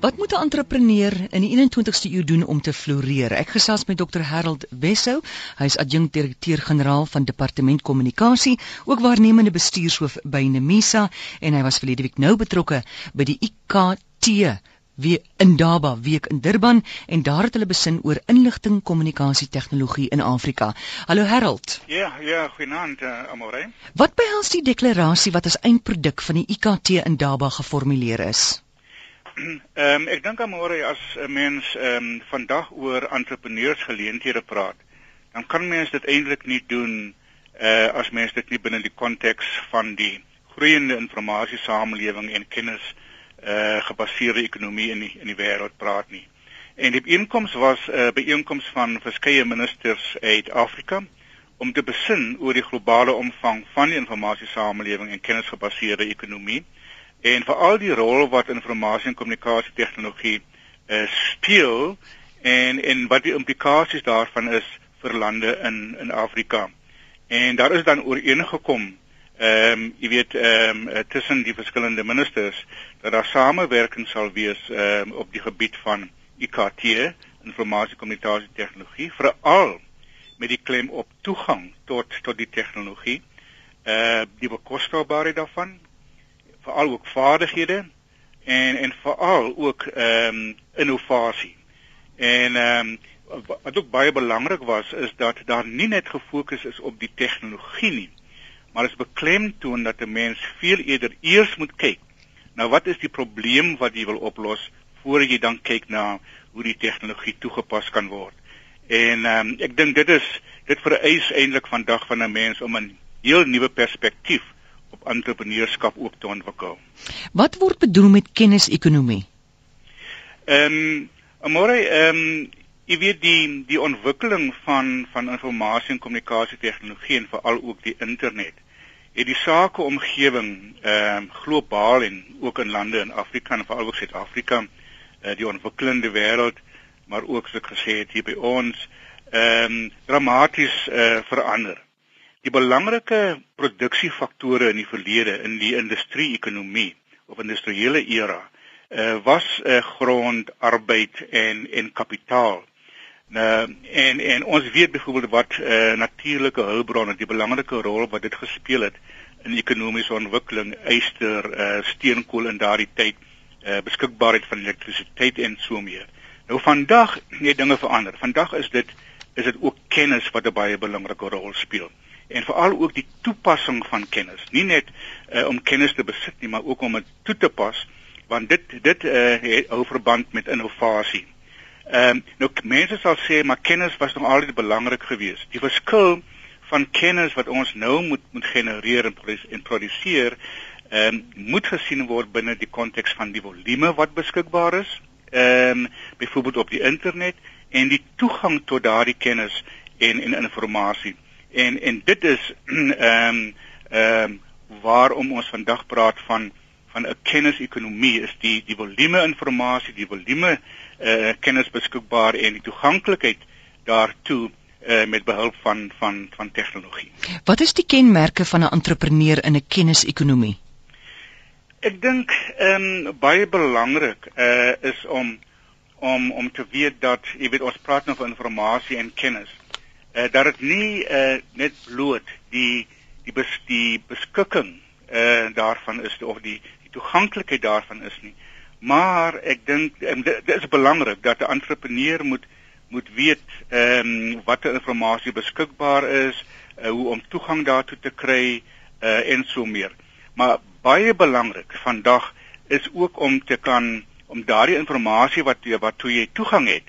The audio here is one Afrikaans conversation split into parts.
Wat moet 'n entrepreneur in die 21ste eeu doen om te floreer? Ek gesels met Dr. Harold Wessou. Hy is adjunkdirekteur-generaal van Departement Kommunikasie, ook waarnemende bestuurshoof by Nemisa en hy was verlede week nou betrokke by die IKT wie in Daba week in Durban en daar het hulle besin oor inligting kommunikasie tegnologie in Afrika. Hallo Harold. Ja, ja, goeienaand uh, Amore. Wat behels die deklarasie wat as eindproduk van die IKT in Daba geformuleer is? Ehm um, ek dink Amore as 'n mens ehm um, vandag oor entrepreneursgeleenthede praat, dan kan mens dit eintlik nie doen uh as mens dit nie binne die konteks van die groeiende informasiesamelewing en kennis uh gebaseerde ekonomie in die, in die wêreld praat nie. En die inkomste was 'n uh, byeenkoms van verskeie ministers uit Afrika om te besin oor die globale omvang van die informasiesamelewing en kennisgebaseerde ekonomie en veral die rol wat informasie en kommunikasie tegnologie uh, speel en en wat die implikasies daarvan is vir lande in in Afrika. En daar is dan ooreengekom ehm um, jy weet ehm um, tussen die verskillende ministers dat daar samewerking sal wees ehm um, op die gebied van IKT, informasie kommunikasie tegnologie, veral met die klem op toegang tot tot die tegnologie, eh uh, die bekostigbaarheid daarvan, veral ook vaardighede en en veral ook ehm um, innovasie. En ehm um, wat ook baie belangrik was is dat daar nie net gefokus is op die tegnologie nie, maar is beklemtoon dat 'n mens veel eerder eers moet kyk na wat is die probleem wat jy wil oplos voor jy dan kyk na hoe die tegnologie toegepas kan word. En ehm um, ek dink dit is dit vereis eintlik vandag van 'n mens om 'n heel nuwe perspektief op entrepreneurskap ook te ontwikkel. Wat word bedoel met kennisekonomie? Ehm um, amore ehm um, jy weet die die ontwikkeling van van informasie en kommunikasie tegnologie en veral ook die internet het die sakeomgewing ehm um, globaal en ook in lande in Afrika en veral ook Suid-Afrika uh, die ontwikkelende wêreld maar ook soos ek gesê het hier by ons ehm um, dramaties uh, verander. Die belangrike produksiefaktore in die verlede in die industrie-ekonomie of industriële era uh, was uh, grond, arbeid en en kapitaal. Nou en en ons weet byvoorbeeld wat uh, natuurlike hulpbronne die belangrike rol wat dit gespeel het in ekonomiese ontwikkeling, yster, uh, steenkool in daardie tyd, uh, beskikbaarheid van elektrisiteit en so meer. Nou vandag het dinge verander. Vandag is dit is dit ook kennis wat 'n baie belangrike rol speel en veral ook die toepassing van kennis. Nie net uh, om kennis te besit nie, maar ook om dit toe te pas want dit dit uh, hou verband met innovasie. Ehm um, nou mense sal sê maar kennis was nog altyd belangrik geweest. Die verskil van kennis wat ons nou moet moet genereer en, en produseer ehm um, moet gesien word binne die konteks van die volume wat beskikbaar is. Ehm um, byvoorbeeld op die internet en die toegang tot daardie kennis en en inligting en en dit is ehm um, ehm um, waarom ons vandag praat van van 'n kennisekonomie is die die volume inligting, die volume eh uh, kennis beskikbaar en die toeganklikheid daartoe uh, met behulp van van van tegnologie. Wat is die kenmerke van 'n entrepreneur in 'n kennisekonomie? Ek dink ehm um, baie belangrik eh uh, is om om om te weet dat jy weet ons praat nou van inligting en kennis uh, dat dit nie uh, net bloot die die bes, die beskikking uh, daarvan is of die die toeganklikheid daarvan is nie. Maar ek dink dit, dit is belangrik dat 'n entrepreneur moet moet weet ehm um, watter inligting beskikbaar is uh, hoe om toegang daartoe te kry uh, en so meer. Maar baie belangrik vandag is ook om te kan om daardie inligting wat wat toe jy toegang het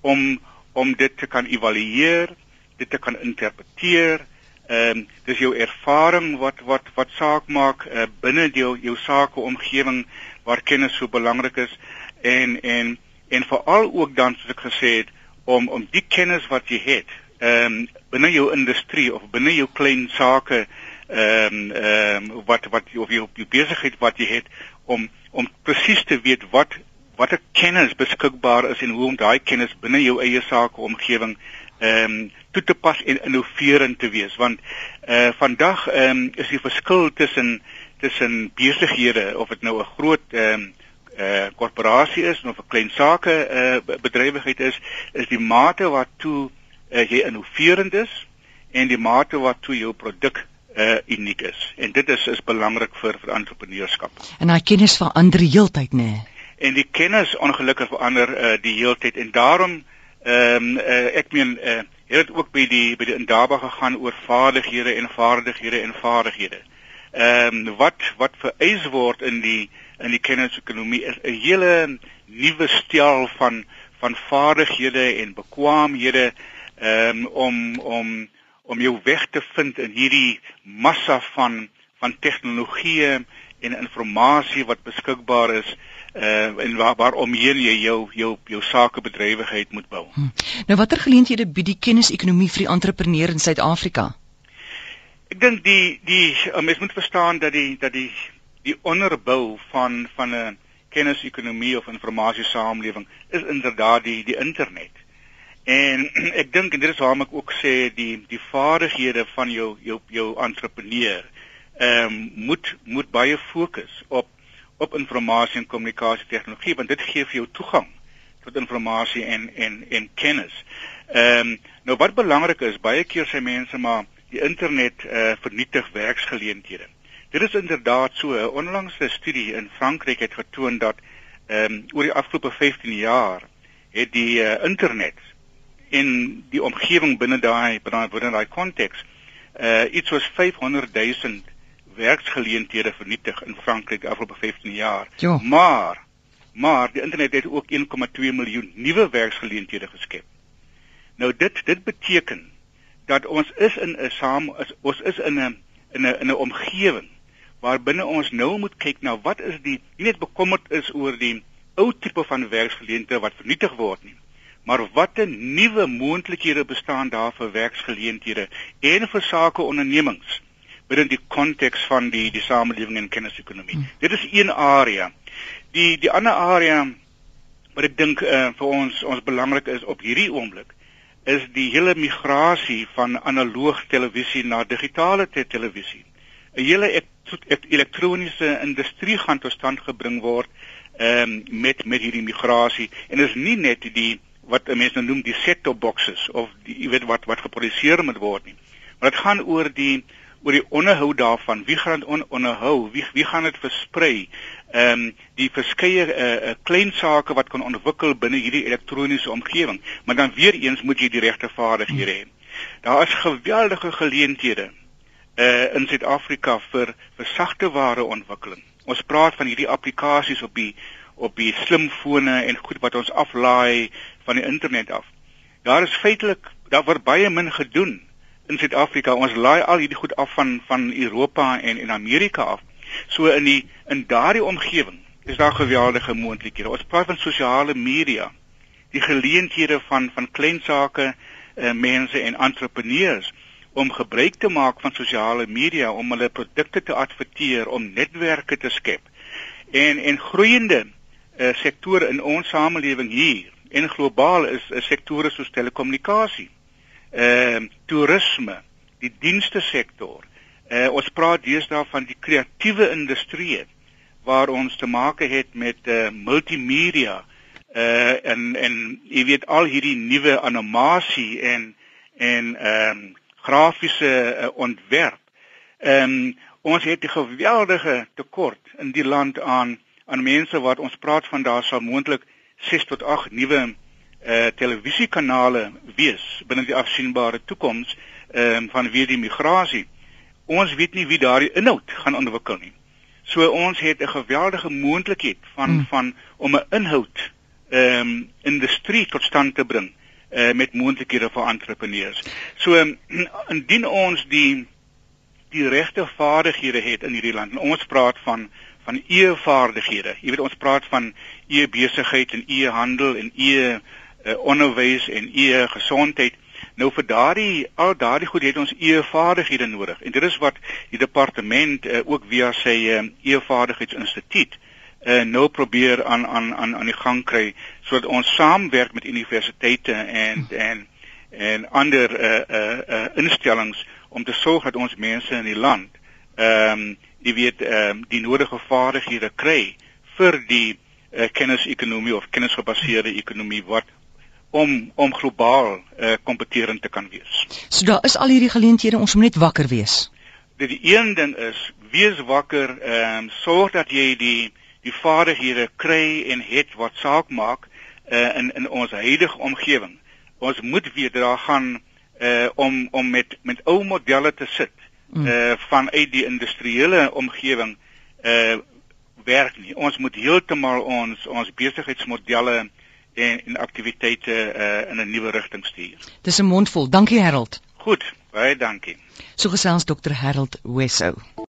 om om dit te kan evalueer dit te kan interpreteer. Ehm um, dis jou ervaring wat wat wat saak maak uh, binne jou jou sakeomgewing waar kennis so belangrik is en en en veral ook dan soos ek gesê het om om die kennis wat jy het ehm um, binne jou industrie of binne jou klein sake ehm um, ehm um, wat wat of jou, jou besigheid wat jy het om om presies te weet wat watter kennis beskikbaar is en hoe om daai kennis binne jou eie sakeomgewing ehm um, toe te pas en innoverend te wees want eh uh, vandag ehm um, is die verskil tussen tussen besighede of dit nou 'n groot ehm um, uh korporasie is of 'n klein sake uh bedrywigheid is, is die mate waartoe uh, jy innoverend is en die mate waartoe jou produk uh uniek is. En dit is is belangrik vir vir entrepreneurskap. En daai kennis verander heeltyd, nê? Nee. En die kennis ongelukkig verander uh die heeltyd en daarom ehm um, uh, ek meen uh het dit ook by die by die indaba gegaan oor vaardighede en vaardighede en vaardighede. Ehm um, wat wat vereis word in die in die kennisekonomie is 'n hele nuwe stel van van vaardighede en bekwaamhede ehm um, om om om jou weg te vind in hierdie massa van van tegnologieë en inligting wat beskikbaar is uh en waar waaromheen jy jou jou jou sakebedrywigheid moet bou. Hm. Nou watter geleenthede bied die kennisekonomie vir die entrepreneur in Suid-Afrika? Ek dink die die uh, mens moet verstaan dat die dat die die onderbou van van 'n kennisekonomie of informasiesamelewing is inderdaad die die internet. En ek dink en dit is waarom ek ook sê die die vaardighede van jou jou jou entrepreneur ehm um, moet moet baie fokus op op informasie en kommunikasie tegnologie want dit gee vir jou toegang tot informasie en en en kennis. Ehm um, nou wat belangrik is, baie keer sê mense maar die internet eh uh, vernietig werksgeleenthede. Dit is inderdaad so. 'n Onlangse studie in Frankryk het getoon dat ehm um, oor die afgelope 15 jaar het die uh, internet in die omgewing binne daai binne daai konteks uh iets soos 500 000 werksgeleenthede vernietig in Frankryk die afgelope 15 jaar. Jo. Maar maar die internet het ook 1,2 miljoen nuwe werksgeleenthede geskep. Nou dit dit beteken dat ons is in 'n saam is, ons is in 'n in 'n in 'n omgewing waar binne ons nou moet kyk na wat is die nie net bekommerd is oor die ou tipe van werksgeleenthede wat vernietig word nie maar watter nuwe moontlikhede bestaan daar vir werksgeleenthede en vir sake ondernemings binne die konteks van die die samelewing en kennisekonomie. Hmm. Dit is een area. Die die ander area wat ek dink uh, vir ons ons belangrik is op hierdie oomblik is die hele migrasie van analoog televisie na digitale te televisie. 'n Hele elektroniese industrie gaan tot stand gebring word ehm um, met met hierdie migrasie en is nie net die wat mense nou noem die set-top boxes of die jy weet wat wat geproduseer moet word nie. Maar dit gaan oor die oor die onderhou daarvan. Wie gaan dit on, onderhou? Wie wie gaan dit versprei? Ehm um, die verskeie uh, uh, klein sake wat kan ontwikkel binne hierdie elektroniese omgewing. Maar dan weer eens moet jy die regte vaardighede hê. Daar is geweldige geleenthede uh in Suid-Afrika vir vir sagte ware ontwikkeling. Ons praat van hierdie applikasies op die op die slimfone en goed wat ons aflaai van die internet af. Daar is feitelik daar word baie min gedoen in Suid-Afrika. Ons laai al hierdie goed af van van Europa en en Amerika af. So in die in daardie omgewing is daar geweldige moontlikhede. Ons praat van sosiale media. Die geleenthede van van klein sake, uh, mense en entrepreneurs om gebruik te maak van sosiale media om hulle produkte te adverteer, om netwerke te skep. En en groeiende uh, sektore in ons samelewing hier en globaal is 'n sektore soos telekommunikasie, ehm uh, toerisme, die dienste sektor. Uh, ons praat deesdae van die kreatiewe industrie waar ons te maak het met uh, multimedia uh en en jy weet al hierdie nuwe animasie en en ehm um, grafiese uh, ontwerp. Ehm um, ons het 'n geweldige tekort in die land aan aan mense wat ons praat van daar sal moontlik 6 tot 8 nuwe uh televisiekanale wees binne die afsienbare toekoms ehm uh, van wie die migrasie. Ons weet nie wie daardie inhoud gaan ontwikkel nie. So ons het 'n geweldige moontlikheid van hmm. van om 'n inhoud ehm um, industrie tot stand te bring uh met moontlikhede vir entrepreneurs. So indien ons die die regte vaardighede het in hierdie land. Ons praat van van e-vaardighede. Jy weet ons praat van e-besigheid en e-handel en e uh, onderwys en e-gesondheid. Nou vir daardie al daardie goed het ons e-vaardighede nodig. En dit is wat die departement uh, ook via sy uh, e-vaardigheidsinstituut uh, nou probeer aan aan aan aan die gang kry sodat ons saamwerk met universiteite en en en ander uh, uh, uh, instellings om te sorg dat ons mense in die land ehm um, jy weet ehm um, die nodige vaardighede kry vir die uh, kennisekonomie of kennisgebaseerde ekonomie wat om om globaal uh, kompeterend te kan wees. So daar is al hierdie geleenthede, ons moet net wakker wees. Dit die een ding is, wees wakker, ehm um, sorg dat jy die die vaardighede kry en het wat saak maak uh, in in ons huidige omgewing. Ons moet weet daar gaan uh om om met met ou modelle te sit mm. uh vanuit die industriële omgewing uh werk nie. Ons moet heeltemal ons ons besigheidsmodelle en en aktiwiteite uh in 'n nuwe rigting stuur. Dis 'n mondvol. Dankie Harold. Goed, baie dankie. So gesels Dr Harold Wessow.